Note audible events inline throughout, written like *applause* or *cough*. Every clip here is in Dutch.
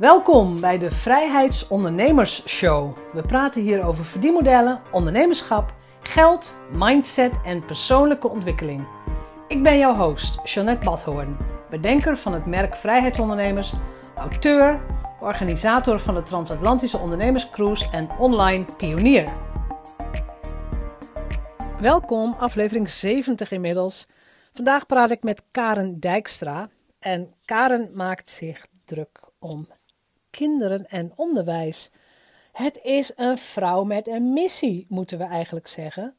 Welkom bij de Vrijheidsondernemers Show. We praten hier over verdienmodellen, ondernemerschap, geld, mindset en persoonlijke ontwikkeling. Ik ben jouw host, Jeanette Badhoorn, bedenker van het merk Vrijheidsondernemers, auteur, organisator van de Transatlantische Ondernemerscruise en online pionier. Welkom, aflevering 70 inmiddels. Vandaag praat ik met Karen Dijkstra. En Karen maakt zich druk om kinderen en onderwijs. Het is een vrouw met een missie, moeten we eigenlijk zeggen.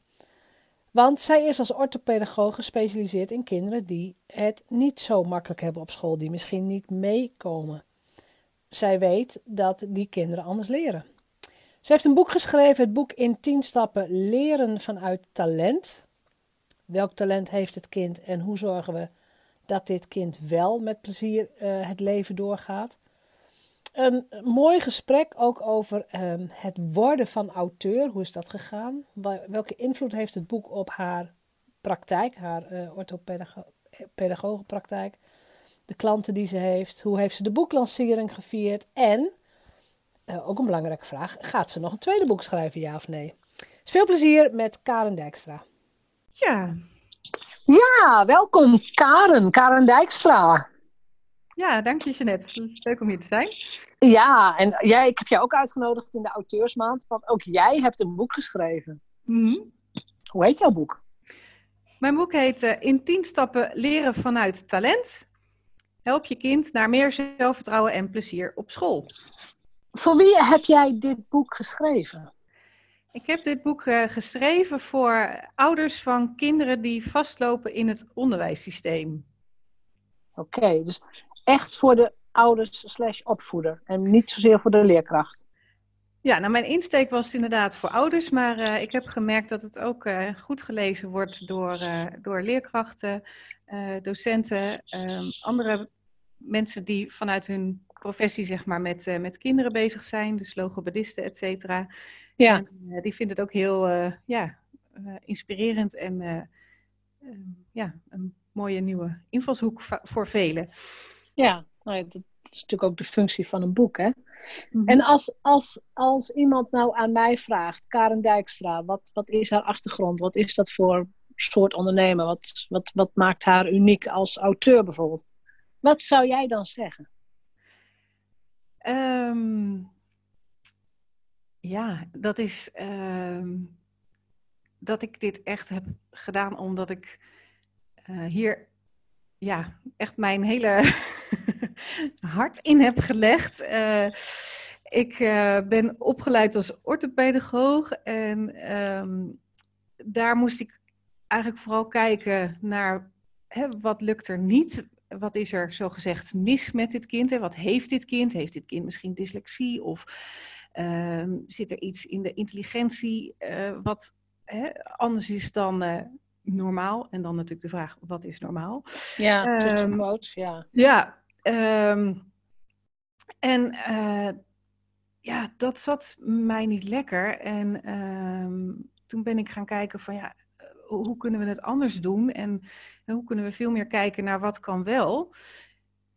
Want zij is als orthopedagoog gespecialiseerd in kinderen die het niet zo makkelijk hebben op school, die misschien niet meekomen. Zij weet dat die kinderen anders leren. Ze heeft een boek geschreven, het boek In 10 stappen leren vanuit talent. Welk talent heeft het kind en hoe zorgen we dat dit kind wel met plezier uh, het leven doorgaat? Een mooi gesprek ook over um, het worden van auteur. Hoe is dat gegaan? Welke invloed heeft het boek op haar praktijk, haar uh, orthopedagogenpraktijk? De klanten die ze heeft. Hoe heeft ze de boeklancering gevierd? En, uh, ook een belangrijke vraag, gaat ze nog een tweede boek schrijven, ja of nee? Dus veel plezier met Karen Dijkstra. Ja. Ja, welkom Karen, Karen Dijkstra. Ja, dank je Jeanette. Leuk om hier te zijn. Ja, en jij, ik heb jou ook uitgenodigd in de auteursmaand, want ook jij hebt een boek geschreven. Mm Hoe heet jouw boek? Mijn boek heet uh, In 10 stappen leren vanuit talent. Help je kind naar meer zelfvertrouwen en plezier op school. Voor wie heb jij dit boek geschreven? Ik heb dit boek uh, geschreven voor ouders van kinderen die vastlopen in het onderwijssysteem. Oké, dus echt voor de ouders slash opvoeder en niet zozeer voor de leerkracht. Ja, nou mijn insteek was inderdaad voor ouders, maar uh, ik heb gemerkt dat het ook uh, goed gelezen wordt door, uh, door leerkrachten, docenten, ehm, andere mensen die vanuit hun professie zeg maar met, met kinderen bezig zijn, dus logopedisten, et cetera. Ja. En, die vinden het ook heel ja, inspirerend en ehm, ja, een mooie nieuwe invalshoek voor velen. Ja, nou, dat is natuurlijk ook de functie van een boek. Hè? Mm-hmm. En als, als, als iemand nou aan mij vraagt, Karen Dijkstra, wat, wat is haar achtergrond? Wat is dat voor soort ondernemer? Wat, wat, wat maakt haar uniek als auteur bijvoorbeeld? Wat zou jij dan zeggen? Um, ja, dat is um, dat ik dit echt heb gedaan omdat ik uh, hier ja, echt mijn hele *laughs* hart in heb gelegd. Uh, ik uh, ben opgeleid als orthopedagoog en um, daar moest ik eigenlijk vooral kijken naar hè, wat lukt er niet. Wat is er zogezegd mis met dit kind? Hè? Wat heeft dit kind? Heeft dit kind misschien dyslexie? Of uh, zit er iets in de intelligentie uh, wat hè, anders is dan normaal? En dan natuurlijk de vraag, wat is normaal? Ja, um, quotes, ja. Ja, um, en uh, ja, dat zat mij niet lekker. En um, toen ben ik gaan kijken van ja, hoe kunnen we het anders doen? En, en hoe kunnen we veel meer kijken naar wat kan wel?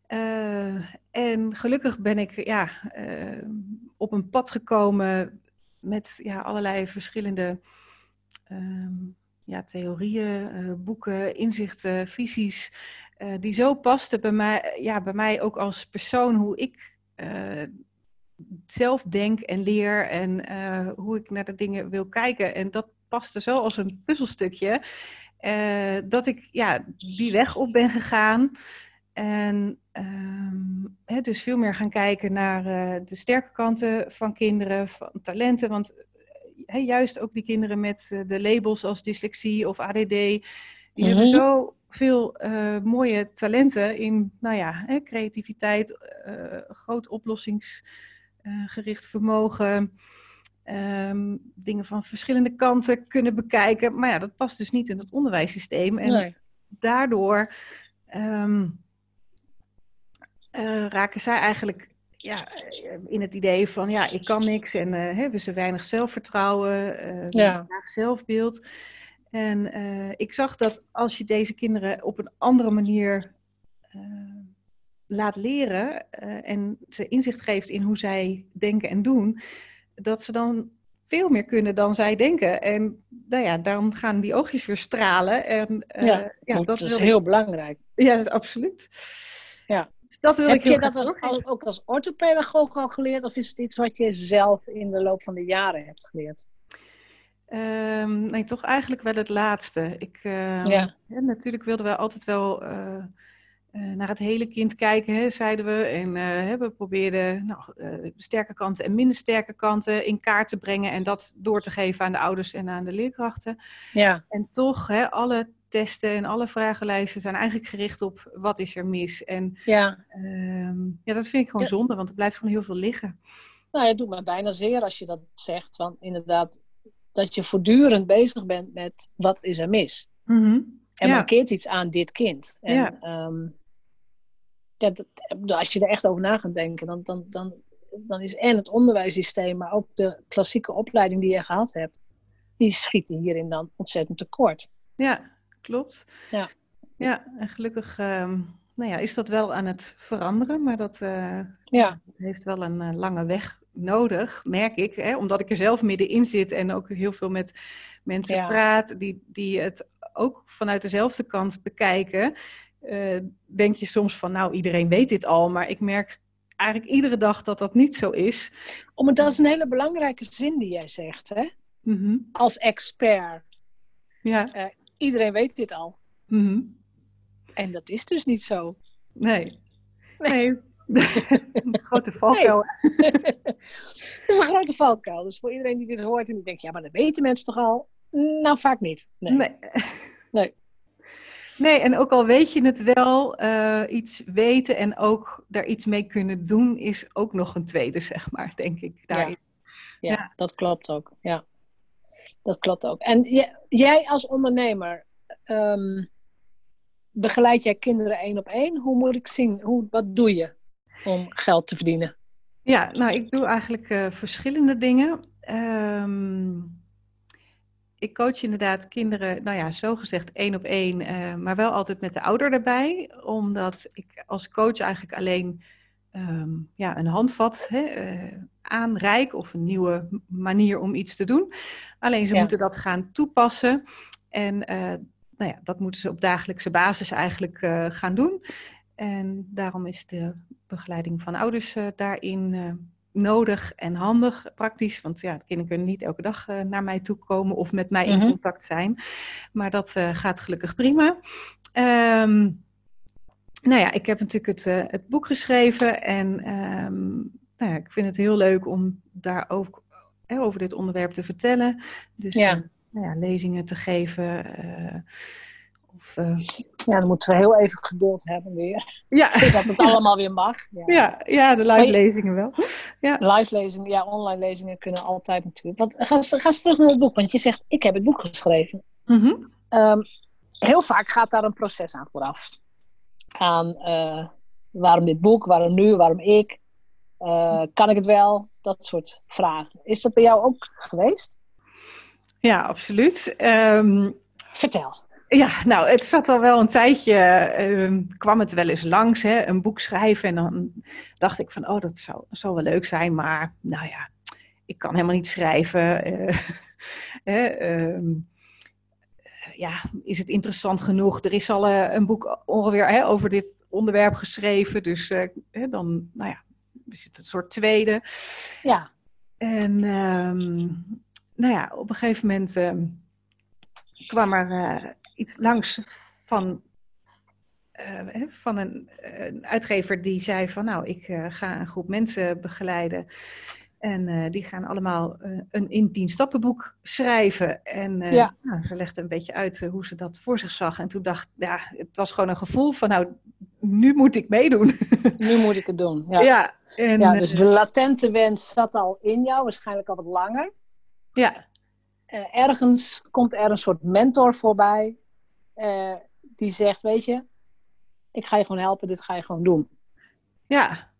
Uh, en gelukkig ben ik ja, uh, op een pad gekomen met ja, allerlei verschillende um, ja, theorieën, uh, boeken, inzichten, visies, uh, die zo pasten bij mij, ja, bij mij ook als persoon, hoe ik zelf denk en leer en hoe ik naar de dingen wil kijken. En dat paste zo als een puzzelstukje, dat ik ja, die weg op ben gegaan. En hè, dus veel meer gaan kijken naar de sterke kanten van kinderen, van talenten. Want juist ook die kinderen met uh, de labels als dyslexie of ADD, die mm-hmm. hebben zo veel uh, mooie talenten in, nou ja, hè, creativiteit, uh, groot oplossingsgericht vermogen, um, dingen van verschillende kanten kunnen bekijken. Maar ja, dat past dus niet in het onderwijssysteem. En nee. daardoor um, raken zij eigenlijk ja, eh, in het idee van ja, ik kan niks en uh, hebben ze weinig zelfvertrouwen, uh, ja. zelfbeeld. En uh, ik zag dat als je deze kinderen op een andere manier laat leren eh, en ze inzicht geeft in hoe zij denken en doen, dat ze dan veel meer kunnen dan zij denken. En nou ja, dan gaan die oogjes weer stralen. En, ja, ja, dat, is heel belangrijk. Ja, dat is absoluut. Ja. Dus dat wil Heb ik je dat als, ook als orthopedagoog al geleerd? Of is het iets wat je zelf in de loop van de jaren hebt geleerd? Um, nee, toch eigenlijk wel het laatste. Ik, uh, ja. natuurlijk wilden we altijd wel uh, uh, naar het hele kind kijken, hè, zeiden we. En we probeerden nou, sterke kanten en minder sterke kanten in kaart te brengen. En dat door te geven aan de ouders en aan de leerkrachten. Ja. En toch, hè, alle testen en alle vragenlijsten zijn eigenlijk gericht op wat is er mis. En ja, ehm, ja dat vind ik gewoon zonde, want er blijft gewoon heel veel liggen. Nou, het doet me bijna zeer als je dat zegt. Want inderdaad, dat je voortdurend bezig bent met wat is er mis. Mm En ja. markeert iets aan dit kind. En, ja. Ehm, dat, als je er echt over na gaat denken, dan, dan, dan, dan is en het onderwijssysteem, maar ook de klassieke opleiding die je gehad hebt, die schieten hierin dan ontzettend tekort. Ja, klopt. Ja, ja en gelukkig ehm, nou ja, is dat wel aan het veranderen, maar dat, uh, ja. heeft wel een uh, lange weg nodig, merk ik, hè, omdat ik er zelf middenin zit en ook heel veel met mensen praat die, die het ook vanuit dezelfde kant bekijken. Uh, denk je soms van, nou, iedereen weet dit al, maar ik merk eigenlijk iedere dag dat dat niet zo is. Om het, dat is een hele belangrijke zin die jij zegt, hè? Mhm. Als expert. Ja. Uh, iedereen weet dit al. Mhm. En dat is dus niet zo. Nee. Nee, een *laughs* grote valkuil. Het *laughs* is een grote valkuil. Dus voor iedereen die dit hoort en die denkt, ja, maar dat weten mensen toch al? Nou, vaak niet. Nee. Nee, nee. nee en ook al weet je het wel, uh, iets weten en ook daar iets mee kunnen doen, is ook nog een tweede, zeg maar, denk ik. Daarin. Ja, ja, dat klopt ook. Ja, dat klopt ook. En jij als ondernemer, um, begeleid jij kinderen één op één? Hoe moet ik zien? Hoe, wat doe je? om geld te verdienen? Ja, nou, ik doe eigenlijk uh, verschillende dingen. Um, ik coach inderdaad kinderen, nou ja, zo gezegd één op één, uh, maar wel altijd met de ouder erbij. Omdat ik als coach eigenlijk alleen um, ja, een handvat hè, uh, aanreik of een nieuwe manier om iets te doen. Alleen ze ja. moeten dat gaan toepassen. En nou ja, dat moeten ze op dagelijkse basis eigenlijk gaan doen. En daarom is de begeleiding van ouders daarin nodig en handig, praktisch. Want ja, de kinderen kunnen niet elke dag uh, naar mij toe komen of met mij in mhm. contact zijn. Maar dat gaat gelukkig prima. Um, nou ja, ik heb natuurlijk het, het boek geschreven en um, nou ja, ik vind het heel leuk om daar ook over dit onderwerp te vertellen. Dus ja. nou ja, lezingen te geven uh... Ja, dan moeten we heel even geduld hebben weer. Ja. *laughs* Zodat het allemaal weer mag. Ja, ja, ja de live lezingen wel. Ja. Live lezingen, ja, online lezingen kunnen altijd natuurlijk. Want ga ga eens terug naar het boek, want je zegt, ik heb het boek geschreven. Mm -hmm. um, heel vaak gaat daar een proces aan vooraf. Aan uh, waarom dit boek, waarom nu, waarom ik, uh, kan ik het wel, dat soort vragen. Is dat bij jou ook geweest? Ja, absoluut. Um, Vertel. Ja, nou, het zat al wel een tijdje, uh, kwam het wel eens langs, hè, een boek schrijven. En dan dacht ik van, oh, dat zou, zou wel leuk zijn, maar nou ja, ik kan helemaal niet schrijven. *laughs* Uh, uh, ja, is het interessant genoeg? Er is al eh, een boek ongeveer hè, over dit onderwerp geschreven, dus dan, nou ja, is het een soort tweede. Ja. En um, nou ja, op een gegeven moment ehm, kwam er iets langs van, uh, van een, een, uitgever die zei van nou, ik uh, ga een groep mensen begeleiden. En uh, die gaan allemaal een in tien stappenboek schrijven. En ja. nou, ze legde een beetje uit hoe ze dat voor zich zag. En toen dacht ja, het was gewoon een gevoel van nou, nu moet ik meedoen. *laughs* Nu moet ik het doen, ja. ja, en, ja dus de latente wens zat al in jou, waarschijnlijk al wat langer. Ja. ergens komt er een soort mentor voorbij die zegt, weet je, ik ga je gewoon helpen, dit ga je gewoon doen. Ja,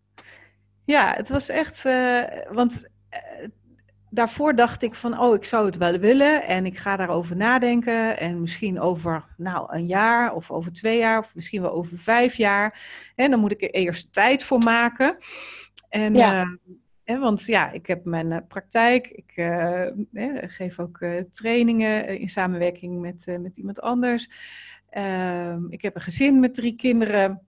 ja het was echt, uh, want uh, daarvoor dacht ik van, oh, ik zou het wel willen en ik ga daarover nadenken. En misschien over nou, een jaar of over twee jaar of misschien wel over vijf jaar. En dan moet ik er eerst tijd voor maken. En, ja. Uh, want ja, ik heb mijn praktijk. Ik uh, geef ook trainingen in samenwerking met, met iemand anders. Ehm, ik heb een gezin met drie kinderen.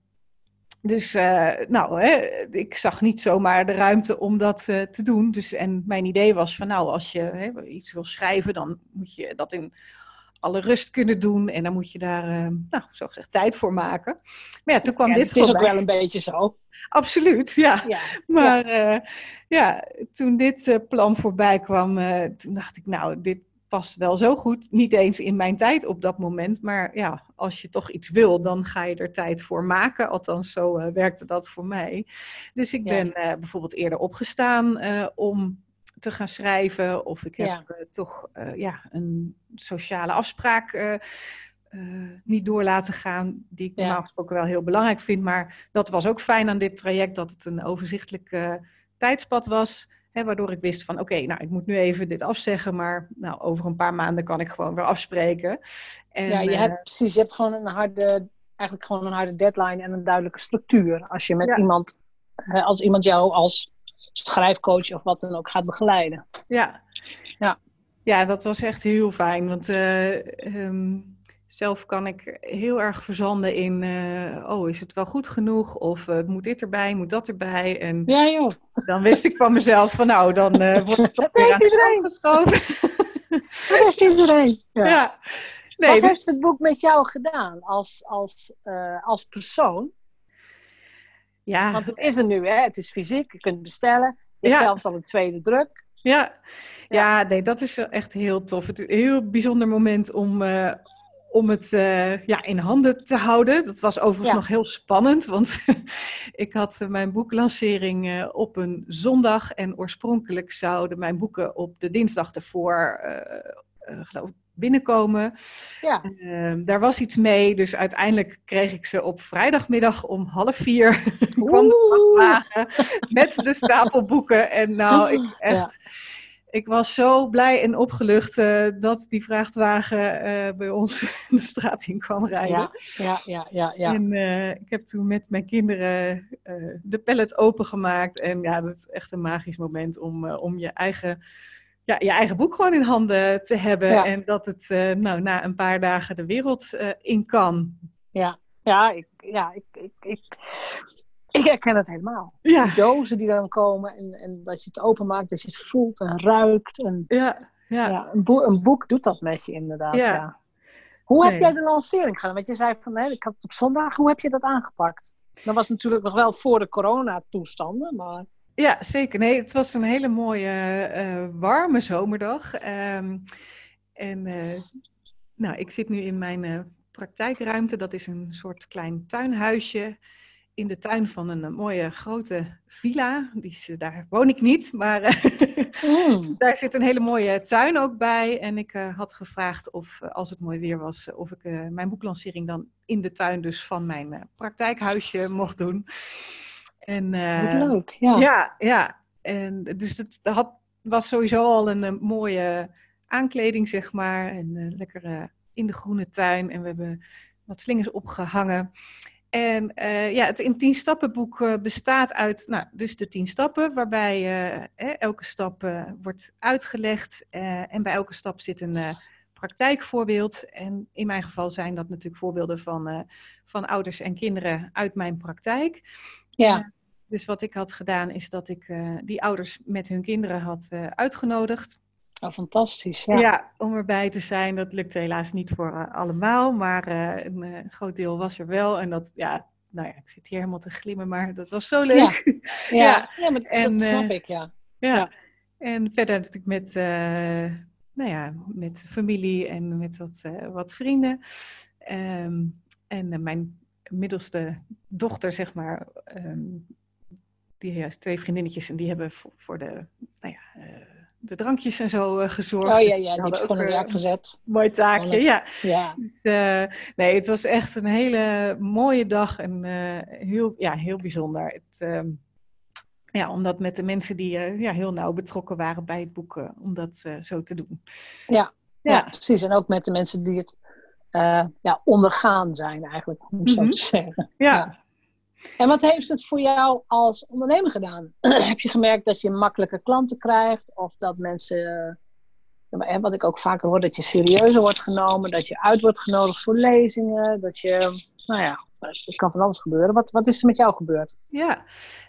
Dus uh, nou, hè, ik zag niet zomaar de ruimte om dat uh, te doen. Dus, en mijn idee was van nou, als je hè, iets wil schrijven, dan moet je dat in alle rust kunnen doen. En dan moet je daar, uh, nou, zo gezegd, tijd voor maken. Maar ja, toen kwam ja, dit Het is ook wel een beetje zo. Absoluut, ja. Ja, *laughs* Maar ja, ja toen dit plan voorbij kwam, toen dacht ik, nou, dit past wel zo goed. Niet eens in mijn tijd op dat moment. Maar ja, als je toch iets wil, dan ga je er tijd voor maken. Althans, zo uh, werkte dat voor mij. Dus ik ben uh, bijvoorbeeld eerder opgestaan uh, om te gaan schrijven. Of ik heb Ja. toch ja, een sociale afspraak. niet door laten gaan, die ik normaal gesproken wel heel belangrijk vind. Maar dat was ook fijn aan dit traject, dat het een overzichtelijk tijdspad was. Waardoor ik wist van oké, nou ik moet nu even dit afzeggen, maar nou, over een paar maanden kan ik gewoon weer afspreken. En, ja, je eh, hebt precies, je hebt gewoon een harde, eigenlijk gewoon een harde deadline en een duidelijke structuur. Als je met Ja. iemand, eh, als iemand jou als schrijfcoach of wat dan ook gaat begeleiden. ja. Ja. ja, dat was echt heel fijn. Want eh, ehm, zelf kan ik heel erg verzanden in, eh, oh, is het wel goed genoeg? Of eh, moet dit erbij, moet dat erbij? En Ja joh, dan wist ik van mezelf van, nou, dan eh, *laughs* wordt het toch weer aan de geschoven. *laughs* dat heeft iedereen. Ja. Ja. Nee, wat dus- heeft het boek met jou gedaan als, als, als persoon? ja, Want het is er nu, hè? het is fysiek, je kunt het bestellen. Je Ja. zelfs al een tweede druk. Ja. ja, nee, dat is echt heel tof. Het is een heel bijzonder moment om, om het eh, ja, in handen te houden. Dat was overigens Ja. nog heel spannend, want *laughs* ik had eh, mijn boeklancering eh, op een zondag en oorspronkelijk zouden mijn boeken op de dinsdag ervoor geloof ik, binnenkomen. Ja. Ehm, daar was iets mee, dus uiteindelijk kreeg ik ze op vrijdagmiddag om half vier. *laughs* Kwam de vrachtwagen met de stapel boeken. En nou, ik echt, ik was zo blij en opgelucht eh, dat die vrachtwagen eh, bij ons *laughs* de straat in kwam rijden. Ja, ja, ja, ja. ja. En eh, ik heb toen met mijn kinderen de pallet opengemaakt. En ja, dat is echt een magisch moment om, om je eigen ja, je eigen boek gewoon in handen te hebben. Ja. En dat het nou, na een paar dagen de wereld in kan. Ja, ja, ik, ja ik, ik, ik, ik herken het helemaal. Ja, Die dozen die dan komen en, en dat je het openmaakt, dat je het voelt en ruikt. En, ja, ja. ja. een, boek, een boek doet dat met je inderdaad, Ja. ja. Hoe heb jij de lancering gedaan? Want je zei van, ik had het op zondag. Hoe heb je dat aangepakt? Dat was natuurlijk nog wel voor de coronatoestanden, maar... Ja, zeker. Nee, het was een hele mooie, eh, warme zomerdag. Ehm, en eh, nou, ik zit nu in mijn eh, praktijkruimte. Dat is een soort klein tuinhuisje in de tuin van een eh, mooie grote villa. Die is, eh, daar woon ik niet, maar eh, Mm. *laughs* daar zit een hele mooie tuin ook bij. En ik had gevraagd of, als het mooi weer was, of ik mijn boeklancering dan in de tuin dus van mijn praktijkhuisje mocht doen. En, leuk, ja. ja, ja. En dus het dat had, was sowieso al een, mooie aankleding, zeg maar. En lekker in de groene tuin. En we hebben wat slingers opgehangen. En eh, ja, het in tien stappenboek eh, bestaat uit, nou, dus de tien stappen, waarbij eh, elke stap wordt uitgelegd. en bij elke stap zit een praktijkvoorbeeld. En in mijn geval zijn dat natuurlijk voorbeelden van, van ouders en kinderen uit mijn praktijk. Ja, Dus wat ik had gedaan is dat ik die ouders met hun kinderen had uitgenodigd. Oh, fantastisch. Ja. Ja. om erbij te zijn. Dat lukte helaas niet voor eh, allemaal, maar eh, een eh, groot deel was er wel. En dat, ja, nou ja, ik zit hier helemaal te glimmen, maar dat was zo leuk. *laughs* Ja, Ja. ja. maar En, dat snap ik, ja. Ja. En verder natuurlijk met, nou ja, met familie en met wat, wat vrienden. Ehm, en mijn middelste dochter, zeg maar, ehm, die heeft twee vriendinnetjes en die hebben voor, voor de, nou ja, de drankjes en zo eh, gezorgd. Oh Dus ja, die ja, heb hadden je gewoon het werk gezet. een mooi taakje, ja. Ja. Dus, eh, nee, het was echt een hele mooie dag en eh, heel, ja, heel bijzonder. Het, ehm, ja, omdat met de mensen die ja, heel nauw betrokken waren bij het boek, om dat zo te doen. Ja, ja. precies. En ook met de mensen die het ja, ondergaan zijn eigenlijk, om het zo mhm. te zeggen. ja. En wat heeft het voor jou als ondernemer gedaan? *clears throat* Heb je gemerkt dat je makkelijker klanten krijgt? Of dat mensen, wat ik ook vaker hoor, dat je serieuzer wordt genomen, dat je uit wordt genodigd voor lezingen, dat je, nou ja, het kan van alles gebeuren. Wat, wat is er met jou gebeurd? Ja,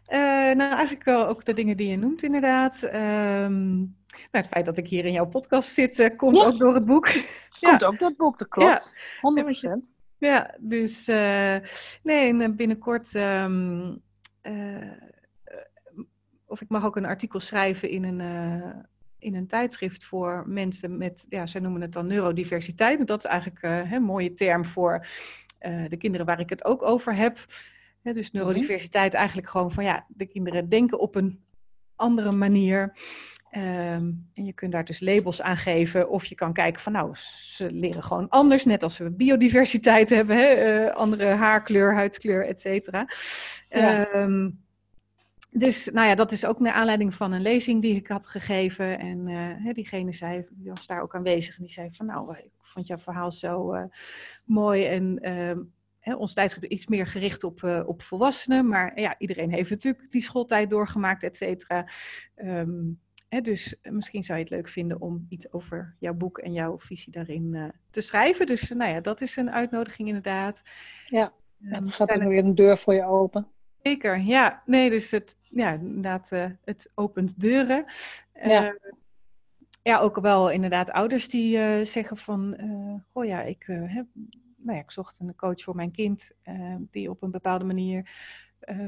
uh, nou eigenlijk ook de dingen die je noemt inderdaad. Um, nou, het feit dat ik hier in jouw podcast zit, uh, komt ook door het boek. *laughs* Komt ook door het boek, dat klopt. Ja. 100%. Ja, dus uh, nee, en binnenkort. Um, uh, of ik mag ook een artikel schrijven in een, uh, in een tijdschrift voor mensen met, ja, zij noemen het dan neurodiversiteit. En dat is eigenlijk een mooie term voor de kinderen waar ik het ook over heb. dus mhm. neurodiversiteit eigenlijk gewoon van ja, de kinderen denken op een andere manier. Ehm, en je kunt daar dus labels aan geven. Of je kan kijken van nou, ze leren gewoon anders. Net als we biodiversiteit *laughs* hebben. Hè? Uh, andere haarkleur, huidskleur, et cetera. Ehm, dus nou ja, dat is ook naar aanleiding van een lezing die ik had gegeven. En uh, diegene zei, die was daar ook aanwezig. En die zei van nou, ik vond jouw verhaal zo uh, mooi. En uh, ons tijdschrift iets meer gericht op, op volwassenen. Maar ja, iedereen heeft natuurlijk die schooltijd doorgemaakt, et cetera. Um, dus eh, misschien zou je het leuk vinden om iets over jouw boek en jouw visie daarin uh, te schrijven. Dus uh, nou ja, dat is een uitnodiging inderdaad. Ja, um, dan gaat er weer een deur voor je open. Zeker, ja. Nee, dus het, ja, inderdaad, uh, het opent deuren. Ja. ja, ook wel inderdaad ouders die zeggen van, goh ja, ik, heb, nou ja, ik zocht een coach voor mijn kind die op een bepaalde manier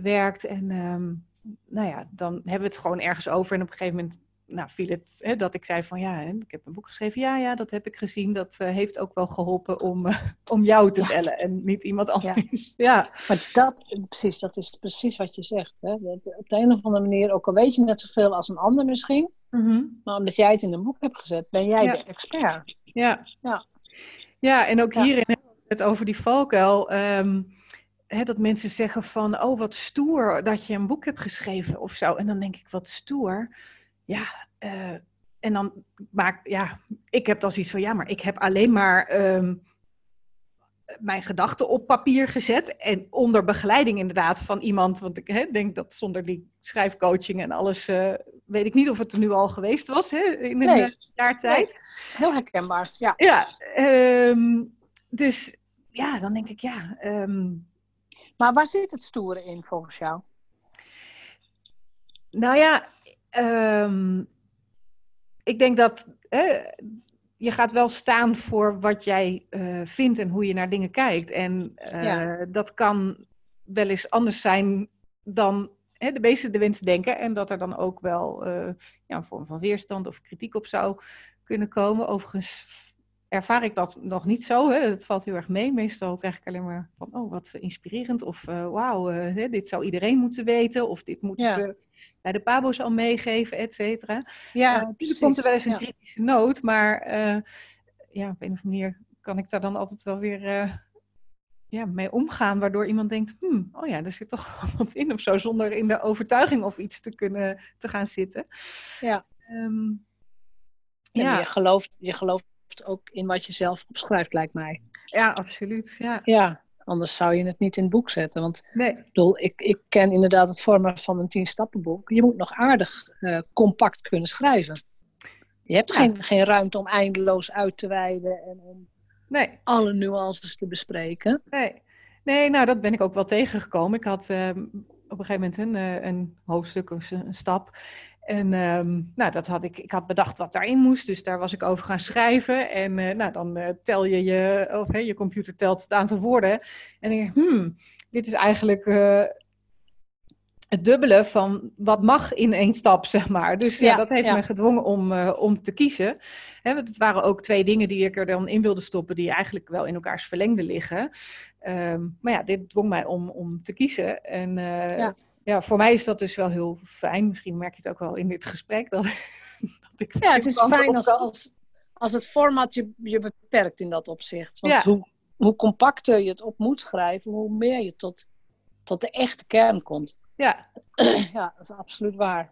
werkt. En um, nou ja, dan hebben we het gewoon ergens over. En op een gegeven moment nou, viel het hè, dat ik zei van ja, ik heb een boek geschreven. Ja, ja, dat heb ik gezien. Dat uh, heeft ook wel geholpen om, uh, om jou te bellen en niet iemand anders. Ja. *laughs* ja. Maar dat, precies, dat is precies wat je zegt. Hè? Dat, op de een of andere manier, ook al weet je net zoveel als een ander misschien, mm -hmm. maar omdat jij het in een boek hebt gezet, ben jij de expert. Ja. Ja, ja en ook hierin hebben we het over die valkuil. Um, Hè, dat mensen zeggen van, oh wat stoer dat je een boek hebt geschreven of zo. En dan denk ik, wat stoer ja, uh, en dan maak ja, ik heb dan zoiets van, ja, maar ik heb alleen maar um, mijn gedachten op papier gezet. En onder begeleiding inderdaad van iemand, want ik hè, denk dat zonder die schrijfcoaching en alles, uh, weet ik niet of het er nu al geweest was hè, in een nee. jaar tijd. Nee. Heel herkenbaar, ja. Ja, um, dus ja, dan denk ik, ja. Um, maar waar zit het stoere in volgens jou? Nou ja, Um, ik denk dat hè, je gaat wel staan voor wat jij uh, vindt en hoe je naar dingen kijkt. En uh, dat kan wel eens anders zijn dan hè, de meeste de mensen denken. En dat er dan ook wel uh, ja, een vorm van weerstand of kritiek op zou kunnen komen. Overigens ervaar ik dat nog niet zo. Hè. Het valt heel erg mee. Meestal krijg ik alleen maar van, oh, wat inspirerend. Of uh, wauw, uh, dit zou iedereen moeten weten. Of dit moeten ze bij de pabo's al meegeven, et cetera. Ja, uh, natuurlijk komt er wel eens een kritische noot. Maar ja, op een of andere manier kan ik daar dan altijd wel weer ja, mee omgaan. Waardoor iemand denkt, hmm, oh ja, er zit toch *laughs* wat in of zo. Zonder in de overtuiging of iets te kunnen te gaan zitten. Ja. Um, ja. Je, gelooft, je gelooft ook in wat je zelf opschrijft, lijkt mij. Ja, absoluut. Ja. ja, anders zou je het niet in het boek zetten. Want nee. ik, bedoel, ik, ik ken inderdaad het format van een tien-stappenboek. Je moet nog aardig uh, compact kunnen schrijven. Je hebt geen, geen ruimte om eindeloos uit te wijden en om nee. alle nuances te bespreken. Nee. nee, nou dat ben ik ook wel tegengekomen. Ik had uh, op een gegeven moment een, eh, een hoofdstuk, een stap. En um, nou, dat had ik, ik had bedacht wat daarin moest, dus daar was ik over gaan schrijven. En uh, nou, dan uh, tel je je, of hey, je computer telt het aantal woorden. En ik denk, hmm, dit is eigenlijk uh, het dubbele van wat mag in één stap, *laughs* zeg maar. Dus ja, dat heeft me gedwongen om, om te kiezen. Hè, want het waren ook twee dingen die ik er dan in wilde stoppen, die eigenlijk wel in elkaars verlengde liggen. Um, maar ja, dit dwong mij om, om te kiezen. En ja ja, voor mij is dat dus wel heel fijn. Misschien merk je het ook wel in dit gesprek. Dat, *laughs* dat ik ja, het is fijn als, als, als het format je, je beperkt in dat opzicht. Want hoe, hoe compacter je het op moet schrijven, hoe meer je tot, tot de echte kern komt. Ja. *clears throat* ja, dat is absoluut waar.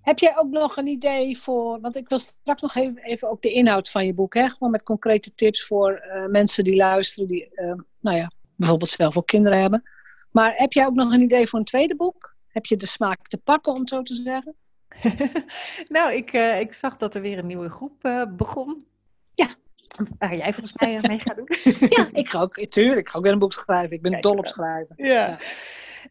Heb jij ook nog een idee voor, want ik wil straks nog even, even ook de inhoud van je boek, hè? gewoon met concrete tips voor uh, mensen die luisteren, die uh, nou ja, bijvoorbeeld zelf ook kinderen hebben. Maar heb jij ook nog een idee voor een tweede boek? Heb je de smaak te pakken, om het zo te zeggen? *laughs* nou, ik, uh, ik zag dat er weer een nieuwe groep begon. Ja. Waar jij volgens mij mee gaat doen. *laughs* ja, ik ga ook, tuurlijk, ik ga ook weer een boek schrijven. Ik ben Kijk, dol op schrijven. ja. ja.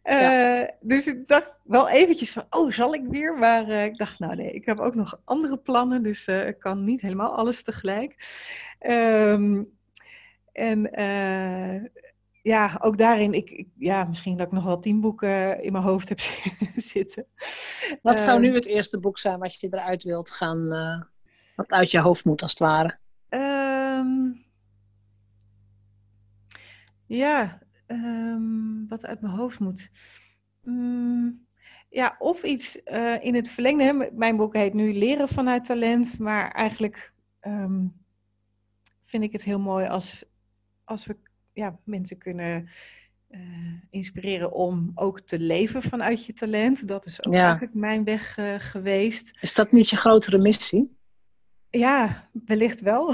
Uh, dus ik dacht wel eventjes van, oh, zal ik weer? Maar uh, ik dacht, nou nee, ik heb ook nog andere plannen, dus uh, ik kan niet helemaal alles tegelijk. Um, en ja, ook daarin, ik, ik, ja, misschien dat ik nog wel tien boeken in mijn hoofd heb *laughs* zitten. Wat zou nu het eerste boek zijn wat je eruit wilt gaan, wat uit je hoofd moet als het ware? Um, ja, um, wat uit mijn hoofd moet. Um, ja, of iets uh, in het verlengde. Mijn boek heet nu Leren vanuit talent. Maar eigenlijk vind ik het heel mooi als, als we ja, mensen kunnen uh, inspireren om ook te leven vanuit je talent. Dat is ook ja. eigenlijk mijn weg uh, geweest. Is dat niet je grotere missie? Ja, wellicht wel.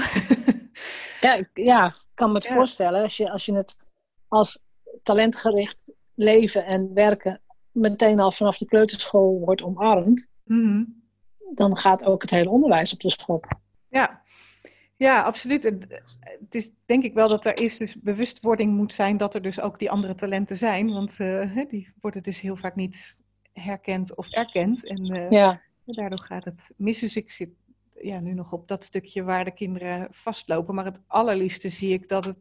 *laughs* ja, ja, ik kan me het ja. voorstellen. Als je, als je het als talentgericht leven en werken meteen al vanaf de kleuterschool wordt omarmd, mm-hmm. dan gaat ook het hele onderwijs op de schop. Ja, ja, absoluut. Het is denk ik wel dat er eerst dus bewustwording moet zijn dat er dus ook die andere talenten zijn. Want uh, die worden dus heel vaak niet herkend of erkend. En uh, ja. daardoor gaat het mis. Dus ik zit ja, nu nog op dat stukje waar de kinderen vastlopen. Maar het allerliefste zie ik dat het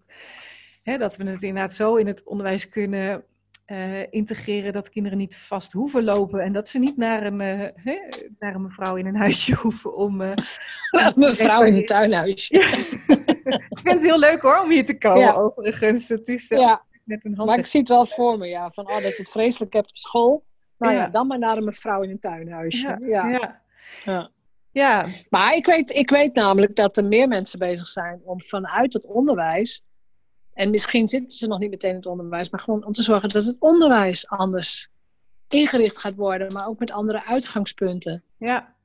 Hè, dat we het inderdaad zo in het onderwijs kunnen uh, integreren dat kinderen niet vast hoeven lopen en dat ze niet naar een, uh, hè, naar een mevrouw in een huisje *laughs* hoeven om. *laughs* Uh, mevrouw in een tuinhuisje. *laughs* ik vind het heel leuk hoor om hier te komen, ja. overigens. Het is ja. een hand. Maar ik zie het wel voor me, ja. Van oh, dat je het vreselijk hebt op school. Nou ja. dan maar naar een mevrouw in een tuinhuisje. Ja. ja. ja. ja. Maar ik weet, ik weet namelijk dat er meer mensen bezig zijn om vanuit het onderwijs en misschien zitten ze nog niet meteen in het onderwijs, maar gewoon om te zorgen dat het onderwijs anders ingericht gaat worden, maar ook met andere uitgangspunten. Ja.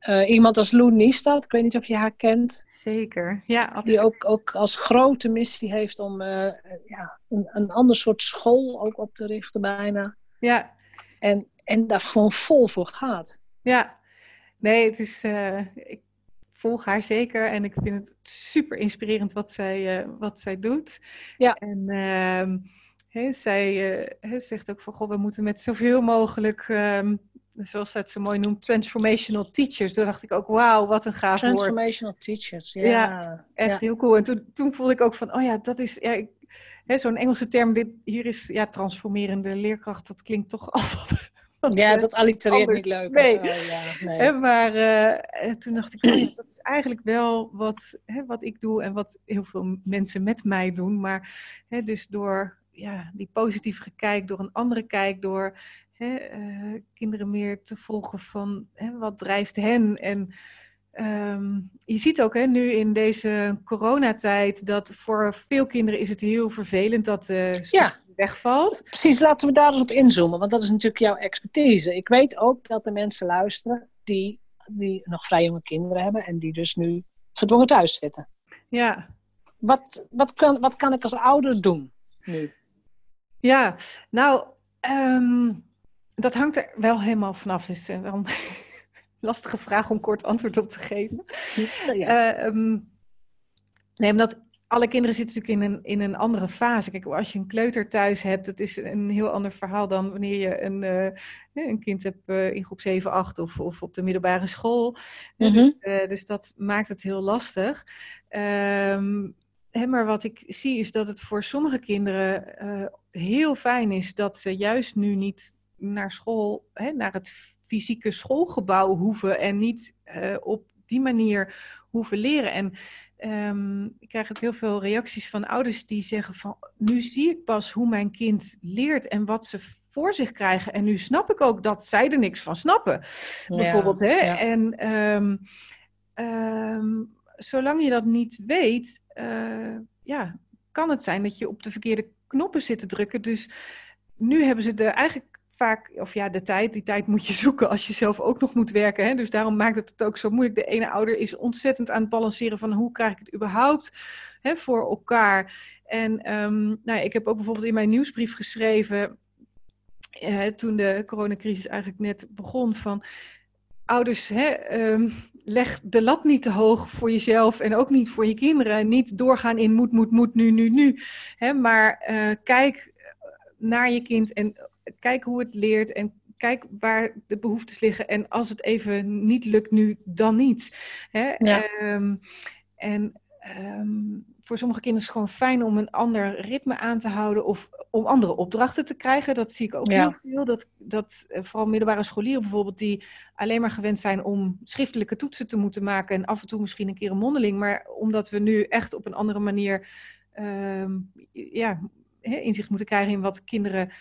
Uh, iemand als Lou Niestad, ik weet niet of je haar kent. Zeker, ja. Absoluut. Die ook, ook als grote missie heeft om uh, ja, een, een ander soort school ook op te richten bijna. Ja. En, en daar gewoon vol voor gaat. Ja, nee, het is, uh, ik volg haar zeker en ik vind het super inspirerend wat zij, uh, wat zij doet. Ja. En uh, zij uh, zegt ook van, goh, we moeten met zoveel mogelijk, um, zoals zij het zo mooi noemt, transformational teachers. Toen dacht ik ook, wauw, wat een gaaf woord. Transformational teachers, ja. ja echt heel cool. En toen, toen voelde ik ook van, oh ja, dat is, ja, zo'n Engelse term, dit, hier is ja, transformerende leerkracht, dat klinkt toch *laughs* al wat ja, dat allitereert niet leuk. Nee. ja, nee. maar uh, toen dacht ik, oh dat is eigenlijk wel wat, hè, wat ik doe en wat heel veel mensen met mij doen. Maar hè, dus door ja, die positieve kijk, door een andere kijk, door hè, uh, kinderen meer te volgen van hè, wat drijft hen. En um, je ziet ook hè, nu in deze coronatijd dat voor veel kinderen is het heel vervelend dat uh, ja wegvalt. Precies, laten we daar eens op inzoomen, want dat is natuurlijk jouw expertise. Ik weet ook dat er mensen luisteren die, die nog vrij jonge kinderen hebben en die dus nu gedwongen thuis zitten. Ja. Wat, wat, kan, wat kan ik als ouder doen nu? Ja, nou, um, dat hangt er wel helemaal vanaf. Dus uh, een *laughs* lastige vraag om kort antwoord op te geven. Ja. Uh, um, nee, omdat alle kinderen zitten natuurlijk in een, in een andere fase. Kijk, als je een kleuter thuis hebt, dat is een heel ander verhaal dan wanneer je een, uh, een kind hebt uh, in groep 7, 8 of, of op de middelbare school. Mm -hmm. dus, uh, dus, dat maakt het heel lastig. Um, hè, maar wat ik zie is dat het voor sommige kinderen heel fijn is dat ze juist nu niet naar school, hè, naar het fysieke schoolgebouw hoeven en niet op die manier hoeven leren. En Um, ik krijg ook heel veel reacties van ouders die zeggen van nu zie ik pas hoe mijn kind leert en wat ze voor zich krijgen. En nu snap ik ook dat zij er niks van snappen. Bijvoorbeeld. Hè? Ja. En um, um, zolang je dat niet weet, uh, ja, kan het zijn dat je op de verkeerde knoppen zit te drukken. Dus nu hebben ze de eigenlijk vaak, of ja, de tijd, die tijd moet je *laughs* zoeken als je zelf ook nog moet werken. Hè? Dus daarom maakt het het ook zo moeilijk. De ene ouder is ontzettend aan het balanceren van hoe krijg ik het überhaupt hè, voor elkaar. En ehm, nou, ik heb ook bijvoorbeeld in mijn nieuwsbrief geschreven, eh, toen de coronacrisis eigenlijk net begon, van ouders, hè, ehm, leg de lat niet te hoog voor jezelf en ook niet voor je kinderen. Niet doorgaan in moet, moet, moet, nu, nu, nu. Hè, maar uh, kijk naar je kind en kijk hoe het leert en kijk waar de behoeftes liggen. En als het even niet lukt nu, dan niet. Hè? Um, en um, voor sommige kinderen is het gewoon fijn om een ander ritme aan te houden of om andere opdrachten te krijgen. Dat zie ik ook heel veel. Dat, dat uh, vooral middelbare scholieren bijvoorbeeld, die alleen maar gewend zijn om schriftelijke toetsen te moeten maken en af en toe misschien een keer een mondeling. Maar omdat we nu echt op een andere manier um, ja, inzicht moeten krijgen in wat kinderen eh,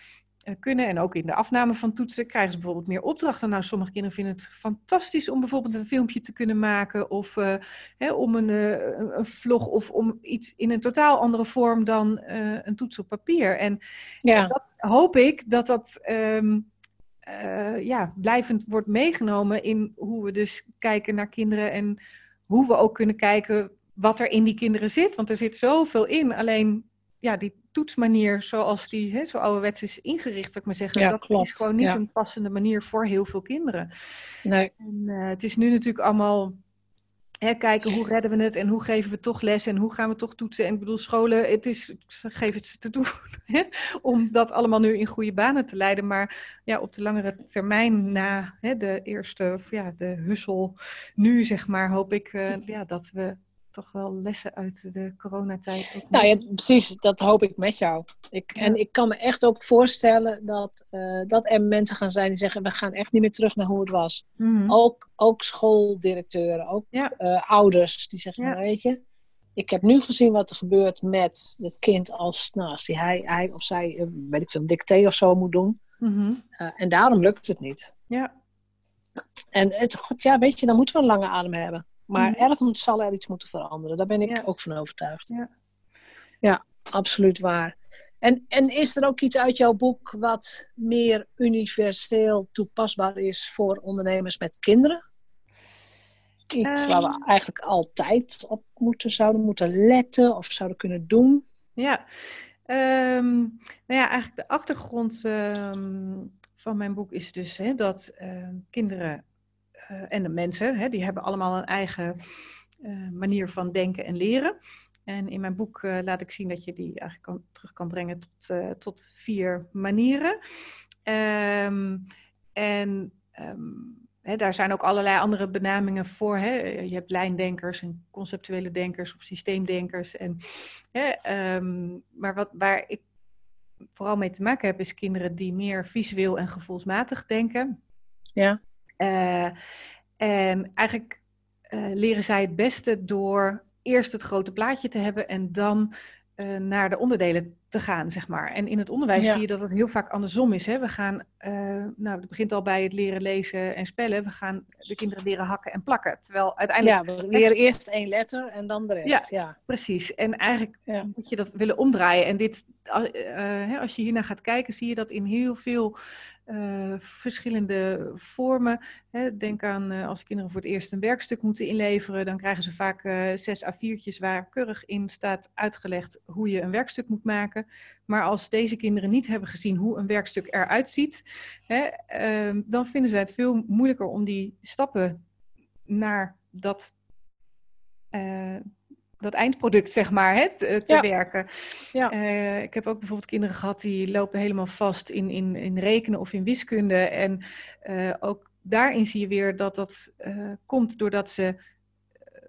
kunnen. En ook in de afname van toetsen krijgen ze bijvoorbeeld meer opdrachten. Nou, sommige kinderen vinden het fantastisch om bijvoorbeeld een filmpje te kunnen maken. Of uh, hè, om een, uh, een, vlog of om iets in een totaal andere vorm dan uh, een toets op papier. En ja. dat hoop ik dat dat um, ja, blijvend wordt meegenomen in hoe we dus kijken naar kinderen. En hoe we ook kunnen kijken wat er in die kinderen zit. Want er zit zoveel in. Alleen ja, die toetsmanier zoals die hè, zo ouderwets is ingericht, ik maar zeggen, ja, dat klopt. is gewoon niet ja. een passende manier voor heel veel kinderen. Nee. En, uh, het is nu natuurlijk allemaal hè, kijken hoe redden we het en hoe geven we toch les en hoe gaan we toch toetsen. En ik bedoel, scholen, het is, geef het ze te doen *laughs* hè, om dat allemaal nu in goede banen te leiden. Maar ja, op de langere termijn, na hè, de eerste, ja, de hussel nu, zeg maar, hoop ik uh, ja, dat we toch wel lessen uit de coronatijd. Nou ja, precies, dat hoop ik met jou. Ik, ja. En ik kan me echt ook voorstellen dat, uh, dat er mensen gaan zijn die zeggen: we gaan echt niet meer terug naar hoe het was. Mhm. Ook, ook schooldirecteuren, ook ja. uh, ouders die zeggen: ja. nou, weet je. Ik heb nu gezien wat er gebeurt met het kind als, nou, als die hij, hij of zij, uh, weet ik veel, een dicté of zo moet doen. Mm-hmm. en daarom lukt het niet. Ja. En het, god, ja, weet je, dan moeten we een lange adem hebben. Maar mm. ergens zal er iets moeten veranderen. Daar ben ik ja. ook van overtuigd. Ja, ja absoluut waar. En, en is er ook iets uit jouw boek wat meer universeel toepasbaar is voor ondernemers met kinderen? Iets um, waar we eigenlijk altijd op moeten, zouden moeten letten of zouden kunnen doen? Ja, um, nou ja, eigenlijk de achtergrond um, van mijn boek is dus hè, dat kinderen en de mensen, hè, die hebben allemaal een eigen uh, manier van denken en leren. En in mijn boek uh, laat ik zien dat je die eigenlijk kan, terug kan brengen tot, tot vier manieren. Um, en hè, daar zijn ook allerlei andere benamingen voor. Je hebt lijndenkers en conceptuele denkers of systeemdenkers. En, um, maar wat, waar ik vooral mee te maken heb, is kinderen die meer visueel en gevoelsmatig denken. Ja. Uh, en eigenlijk uh, leren zij het beste door eerst het grote plaatje te hebben en dan uh, naar de onderdelen te gaan, zeg maar. En in het onderwijs ja. zie je dat het heel vaak andersom is. Hè? We gaan, nou, het begint al bij het leren lezen en spellen. We gaan de kinderen leren hakken en plakken. Terwijl uiteindelijk... Ja, we leren eerst één letter en dan de rest. Ja, ja. precies. En eigenlijk ja. moet je dat willen omdraaien. En dit, als je hiernaar gaat kijken, zie je dat in heel veel uh, verschillende vormen. Hè. Denk aan uh, als kinderen voor het eerst een werkstuk moeten inleveren, dan krijgen ze vaak uh, zes A4'tjes waar keurig in staat uitgelegd hoe je een werkstuk moet maken. Maar als deze kinderen niet hebben gezien hoe een werkstuk eruit ziet, hè, dan vinden ze het veel moeilijker om die stappen naar dat dat eindproduct, zeg maar, hè, te, ja. werken. Ja. Uh, ik heb ook bijvoorbeeld kinderen gehad die lopen helemaal vast in, in, in rekenen of in wiskunde. En uh, ook daarin zie je weer dat dat uh, komt doordat ze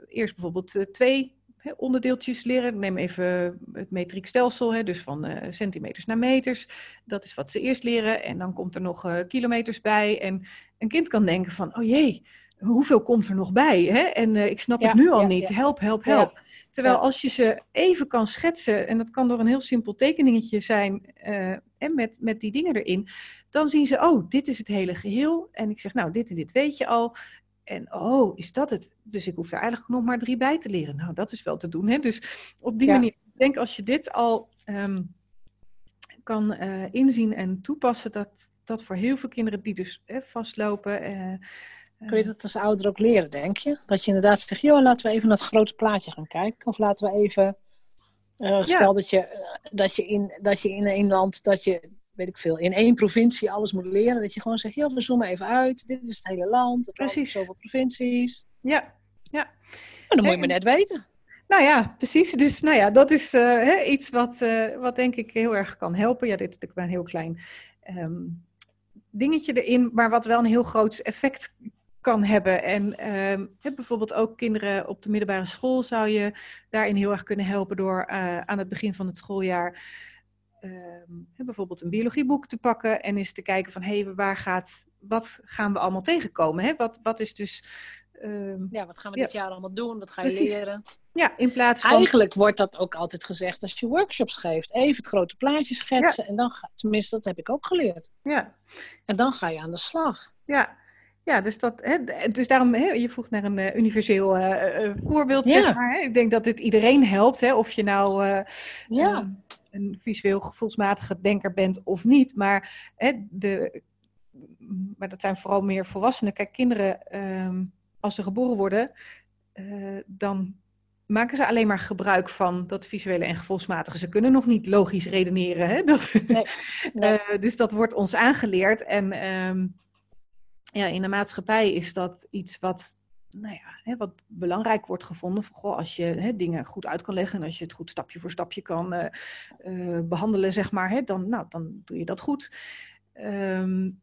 eerst bijvoorbeeld twee hè, onderdeeltjes leren. Neem even het metriek stelsel, hè, dus van centimeters naar meters. Dat is wat ze eerst leren. En dan komt er nog kilometers bij. En een kind kan denken van, oh jee, hoeveel komt er nog bij? Hè? En uh, ik snap ja, het nu al ja, niet. Ja. Help, help, help. Terwijl als je ze even kan schetsen, en dat kan door een heel simpel tekeningetje zijn, uh, en met, met die dingen erin, dan zien ze, oh, dit is het hele geheel. En ik zeg, nou, dit en dit weet je al. En oh, is dat het? Dus ik hoef er eigenlijk nog maar drie bij te leren. Nou, dat is wel te doen. Hè? Dus op die manier, ik denk als je dit al um, kan inzien en toepassen, dat dat voor heel veel kinderen die dus vastlopen. Kun je dat als ouder ook leren, denk je? Dat je inderdaad zegt, joh, laten we even naar het grote plaatje gaan kijken. Of laten we even, stel dat, je, dat, je in, dat je in een land, dat je weet ik veel, in één provincie alles moet leren. Dat je gewoon zegt, joh, we zoomen even uit. Dit is het hele land. Het precies. Zoveel provincies. Ja, ja. En dan moet je me net weten. Nou ja, precies. Dus nou ja, dat is uh, iets wat, uh, wat denk ik heel erg kan helpen. Ja, dit is natuurlijk een heel klein um, dingetje erin, maar wat wel een heel groot effect kan hebben. En um, bijvoorbeeld ook kinderen op de middelbare school zou je daarin heel erg kunnen helpen door uh, aan het begin van het schooljaar um, bijvoorbeeld een biologieboek te pakken en eens te kijken van hé, hey, waar gaat, wat gaan we allemaal tegenkomen? Hè? Wat, wat is dus. Um, ja, wat gaan we dit jaar allemaal doen? Wat ga je leren? Ja, in plaats van. Eigenlijk wordt dat ook altijd gezegd als je workshops geeft. Even het grote plaatje schetsen en dan ga, tenminste, dat heb ik ook geleerd. Ja. En dan ga je aan de slag. Ja, ja, dus, dat, hè, dus daarom, hè, je vroeg naar een uh, universeel uh, voorbeeld, ja. zeg maar. Hè. Ik denk dat dit iedereen helpt, hè, of je nou ja. een visueel gevoelsmatige denker bent of niet. Maar, hè, de, maar dat zijn vooral meer volwassenen. Kijk, kinderen, um, als ze geboren worden, dan maken ze alleen maar gebruik van dat visuele en gevoelsmatige. Ze kunnen nog niet logisch redeneren. Hè? Dat, nee, *laughs* nee. dus dat wordt ons aangeleerd. En... Um, ja, in de maatschappij is dat iets wat, nou ja, hè, wat belangrijk wordt gevonden. Goh, als je hè, dingen goed uit kan leggen en als je het goed stapje voor stapje kan uh, uh, behandelen, zeg maar, hè, dan, nou, dan doe je dat goed. Um,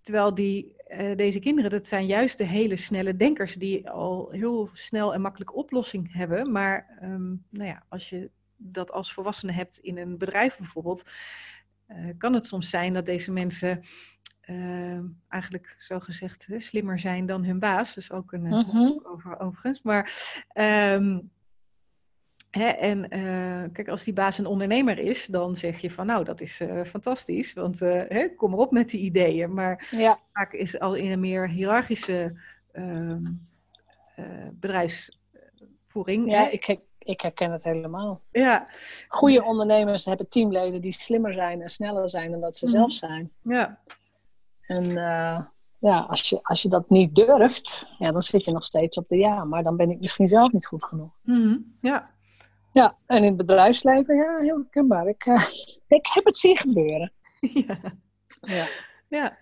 terwijl die, uh, deze kinderen, dat zijn juist de hele snelle denkers die al heel snel en makkelijk oplossing hebben. Maar um, nou ja, als je dat als volwassene hebt in een bedrijf bijvoorbeeld, kan het soms zijn dat deze mensen uh, eigenlijk zo gezegd slimmer zijn dan hun baas. Dus ook een uh over, overigens. Maar um, hè, en uh, kijk, als die baas een ondernemer is, dan zeg je van nou, dat is uh, fantastisch. Want hè, kom erop met die ideeën. Maar ja. vaak is al in een meer hiërarchische ehm, bedrijfsvoering. Ja, ik, ik herken het helemaal. Ja. Goede ondernemers hebben teamleden die slimmer zijn en sneller zijn dan dat ze mm zelf zijn. Ja. En uh, ja, als je, als je dat niet durft, ja, dan zit je nog steeds op de ja. Maar dan ben ik misschien zelf niet goed genoeg. Mm Ja. Ja, en in het bedrijfsleven, ja, heel herkenbaar. Ik, uh, *laughs* ik heb het zien gebeuren. *laughs* Ja. ja. ja.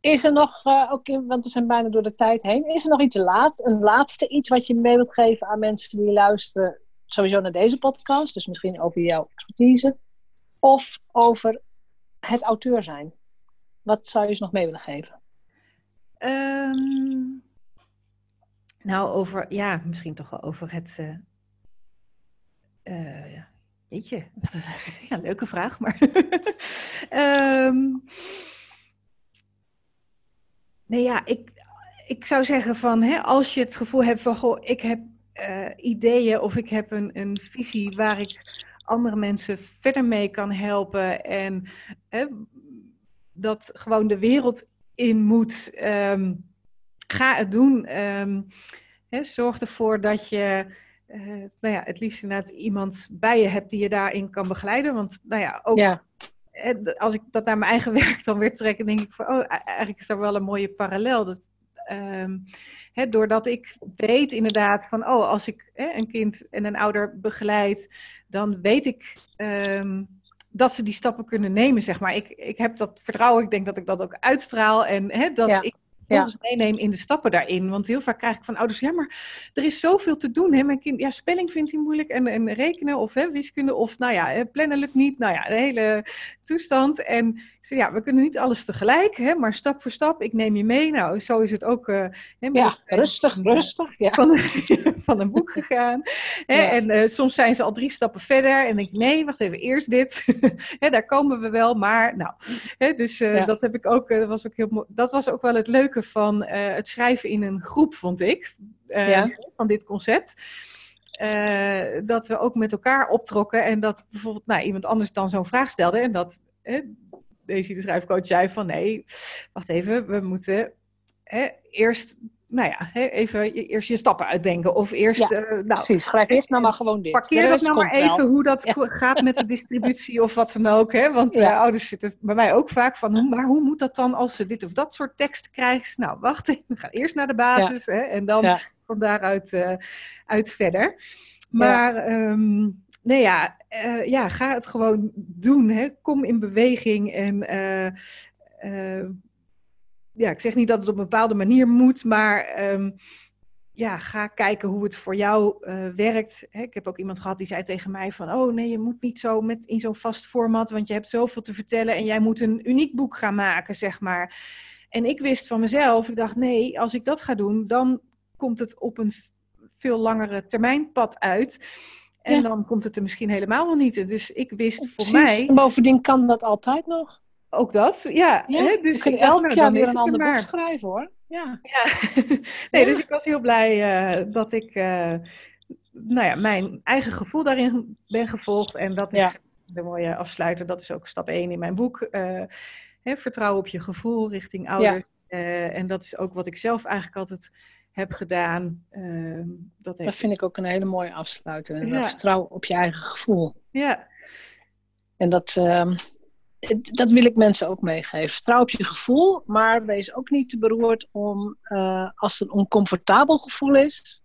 Is er nog, uh, ook in, want we zijn bijna door de tijd heen, is er nog iets laat, een laatste iets wat je mee wilt geven aan mensen die luisteren, sowieso naar deze podcast, dus misschien over jouw expertise, of over het auteur zijn? Wat zou je ze nog mee willen geven? Um, nou, over, ja, misschien toch wel over het. Uh, uh, *laughs* ja, leuke vraag, maar. um, *laughs* nee, ja, ik, ik zou zeggen van, hè, als je het gevoel hebt van, goh, ik heb uh, ideeën of ik heb een, een visie waar ik andere mensen verder mee kan helpen en dat gewoon de wereld in moet. Um, ga het doen. Um, hè, zorg ervoor dat je uh, nou ja, het liefst inderdaad iemand bij je hebt die je daarin kan begeleiden. Want nou ja, ook ja. als ik dat naar mijn eigen *laughs* werk dan weer trek, dan denk ik van, oh, e-, eigenlijk is daar wel een mooie parallel. Dat, um, hè, doordat ik weet inderdaad van, oh, als ik hè, een kind en een ouder begeleid, dan weet ik um, dat ze die stappen kunnen nemen, zeg maar. Ik, ik heb dat vertrouwen, ik denk dat ik dat ook uitstraal en hè, dat ik volgens ja. meeneem in de stappen daarin. Want heel vaak krijg ik van ouders, ja, maar er is zoveel te doen. Hè? Mijn kind, ja, spelling vindt hij moeilijk en, en rekenen of hè, wiskunde of nou ja, plannen lukt niet. Nou ja, de hele toestand. En zei, ja, we kunnen niet alles tegelijk, hè, maar stap voor stap, ik neem je mee. Nou, zo is het ook. Uh, hè, ja, rustig, rustig. Ja. Van, *laughs* van een boek gegaan. Hè, ja. En uh, soms zijn ze al drie stappen verder en denk ik, nee, wacht even, eerst dit. *laughs* hè, daar komen we wel, maar nou. Hè, dus uh, ja. dat heb ik ook, dat was ook heel Dat was ook wel het leuke van het schrijven in een groep, vond ik. Van dit concept. Uh, dat we ook met elkaar optrokken en dat bijvoorbeeld nou, iemand anders dan zo'n vraag stelde en dat deze de schrijfcoach zei van nee, wacht even, we moeten hè, eerst nou ja, even eerst je stappen uitdenken. Of eerst. Ja, nou, precies, schrijf eerst nou maar gewoon dit. Parkeer dat nou maar even hoe dat gaat met de distributie of wat dan ook. Hè? Want ja. ouders zitten bij mij ook vaak van, maar hoe moet dat dan als ze dit of dat soort tekst krijgen? Nou, wacht even, *laughs* we gaan eerst naar de basis hè? en dan van daaruit uh, uit verder. Maar. Um, nee ja, uh, ja, ga het gewoon doen. Hè? Kom in beweging en uh, ja, ik zeg niet dat het op een bepaalde manier moet, maar um, ja, ga kijken hoe het voor jou werkt. ik heb ook iemand gehad die zei tegen mij van, oh nee, je moet niet zo met, in zo'n vast format, want je hebt zoveel te vertellen en jij moet een uniek boek gaan maken, zeg maar. En ik wist van mezelf, ik dacht, nee, als ik dat ga doen, dan komt het op een veel langere termijn pad uit. En dan komt het er misschien helemaal wel niet. Dus ik wist voor mij. En bovendien kan dat altijd nog. Ook dat, ja. hè? Dus ik elk nou, jaar weer een ander boek schrijven hoor. Ja. ja. *laughs* nee, dus ik was heel blij uh, dat ik uh, nou ja, mijn eigen gevoel daarin ben gevolgd. En dat is de mooie afsluiter. Dat is ook stap 1 in mijn boek. Uh, hè, vertrouwen op je gevoel richting ouders. en dat is ook wat ik zelf eigenlijk altijd heb gedaan. Ehm, dat, dat vind ik ook een hele mooie afsluiter. En vertrouwen op je eigen gevoel. Ja. En dat, uh, dat wil ik mensen ook meegeven. Vertrouw op je gevoel, maar wees ook niet te beroerd om, uh, als het een oncomfortabel gevoel is,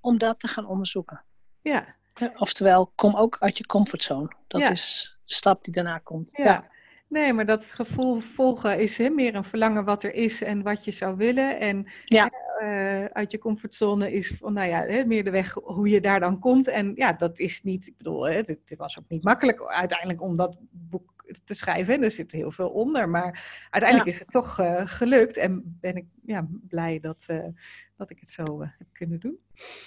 om dat te gaan onderzoeken. Ja. Oftewel, kom ook uit je comfortzone. Dat is de stap die daarna komt. ja. Nee, maar dat gevoel volgen is hè, meer een verlangen wat er is en wat je zou willen. En ja. Uh, uit je comfortzone is van, nou ja, hè, meer de weg hoe je daar dan komt. En ja, dat is niet, ik bedoel, hè, het, was ook niet makkelijk uiteindelijk om dat boek te schrijven. Er zit heel veel onder, maar uiteindelijk is het toch uh, gelukt. En ben ik ja, blij dat, uh, dat ik het zo heb kunnen doen.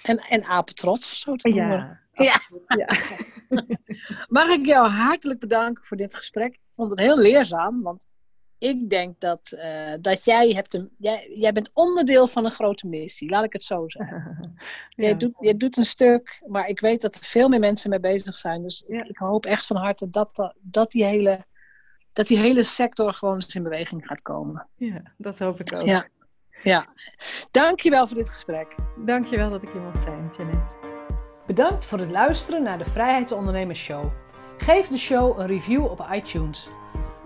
En, en apetrots, zo te horen. Ja. ja. *laughs* Mag ik jou hartelijk bedanken voor dit gesprek. Ik vond het heel leerzaam, want ik denk dat, uh, dat jij, hebt een, jij, jij bent onderdeel van een grote missie, laat ik het zo zeggen. *laughs* ja. jij, doet, jij doet een stuk, maar ik weet dat er veel meer mensen mee bezig zijn. Dus ja. ik hoop echt van harte dat, dat, die hele, dat die hele sector gewoon eens in beweging gaat komen. Ja, dat hoop ik ook. Ja. Ja, dankjewel voor dit gesprek. Dankjewel dat ik je mocht zijn, Janet. Bedankt voor het luisteren naar de Vrijheidsondernemers Show. Geef de show een review op iTunes.